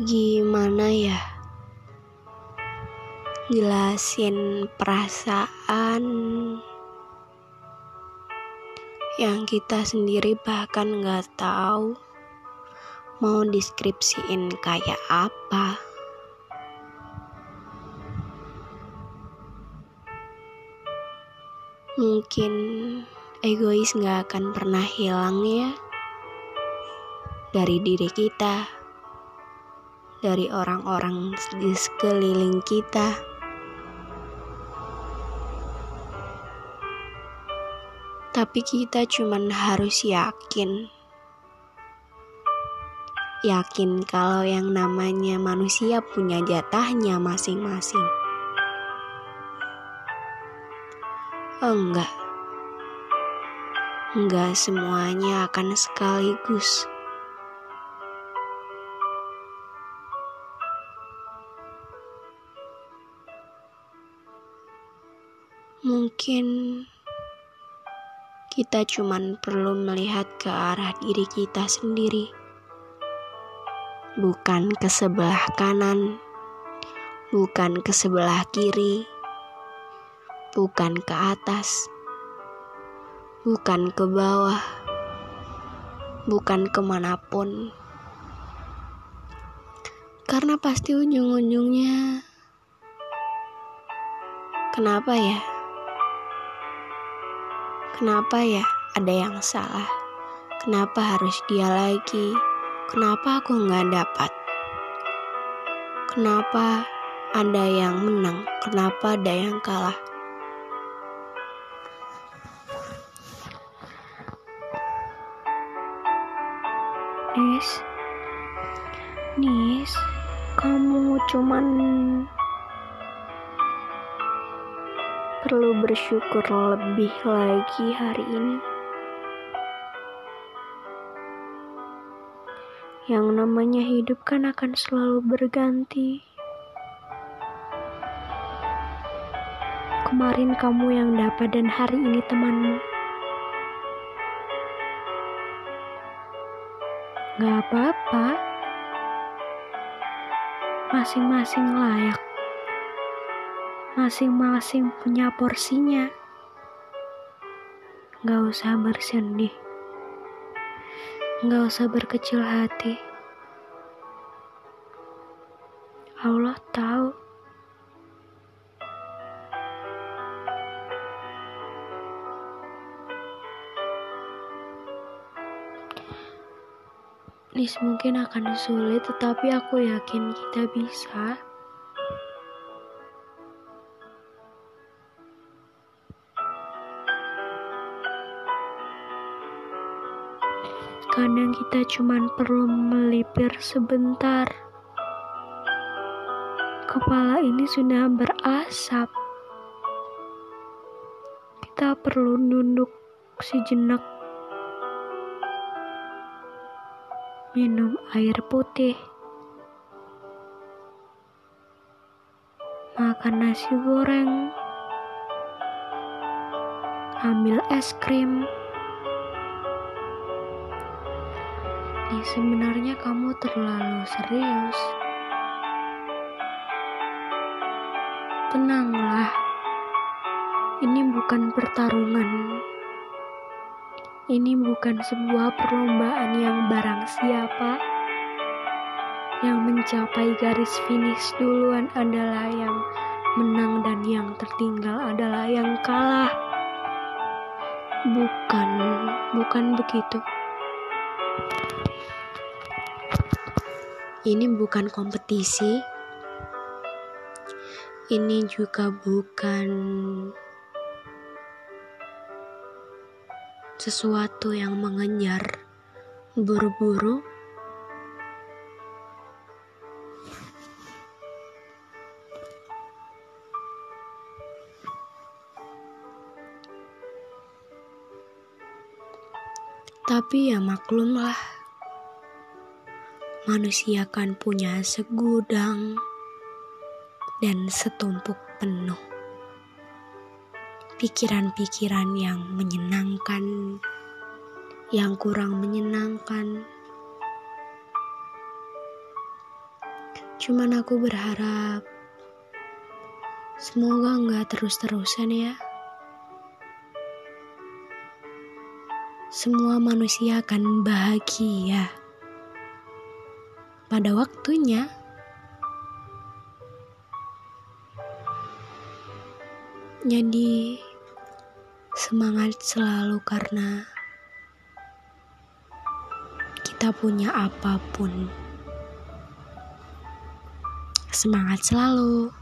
Gimana ya? Jelasin perasaan yang kita sendiri bahkan nggak tahu mau deskripsiin kayak apa. Mungkin egois nggak akan pernah hilang ya dari diri kita dari orang-orang di sekeliling kita. Tapi kita cuman harus yakin. Yakin kalau yang namanya manusia punya jatahnya masing-masing. Enggak. Enggak semuanya akan sekaligus. Mungkin kita cuman perlu melihat ke arah diri kita sendiri, bukan ke sebelah kanan, bukan ke sebelah kiri, bukan ke atas, bukan ke bawah, bukan ke mana pun. Karena pasti ujung-ujungnya, kenapa ya? Kenapa ya ada yang salah? Kenapa harus dia lagi? Kenapa aku nggak dapat? Kenapa ada yang menang? Kenapa ada yang kalah? Nis, Nis, kamu cuman perlu bersyukur lebih lagi hari ini. Yang namanya hidup kan akan selalu berganti. Kemarin kamu yang dapat dan hari ini temanmu. Gak apa-apa. Masing-masing layak masing-masing punya porsinya. Gak usah bersedih, gak usah berkecil hati. Allah tahu. Nis mungkin akan sulit, tetapi aku yakin kita bisa. Kadang kita cuma perlu melipir sebentar. Kepala ini sudah berasap. Kita perlu nunduk sejenak. Minum air putih. Makan nasi goreng. Ambil es krim. Nih, sebenarnya kamu terlalu serius. Tenanglah, ini bukan pertarungan. Ini bukan sebuah perlombaan yang barang siapa yang mencapai garis finish duluan adalah yang menang dan yang tertinggal adalah yang kalah. Bukan, bukan begitu. Ini bukan kompetisi. Ini juga bukan sesuatu yang mengejar buru-buru. Tapi ya maklumlah manusia kan punya segudang dan setumpuk penuh pikiran-pikiran yang menyenangkan, yang kurang menyenangkan, Cuman aku berharap semoga nggak terus-terusan ya. Semua manusia akan bahagia pada waktunya. Jadi, semangat selalu karena kita punya apa pun. Semangat selalu.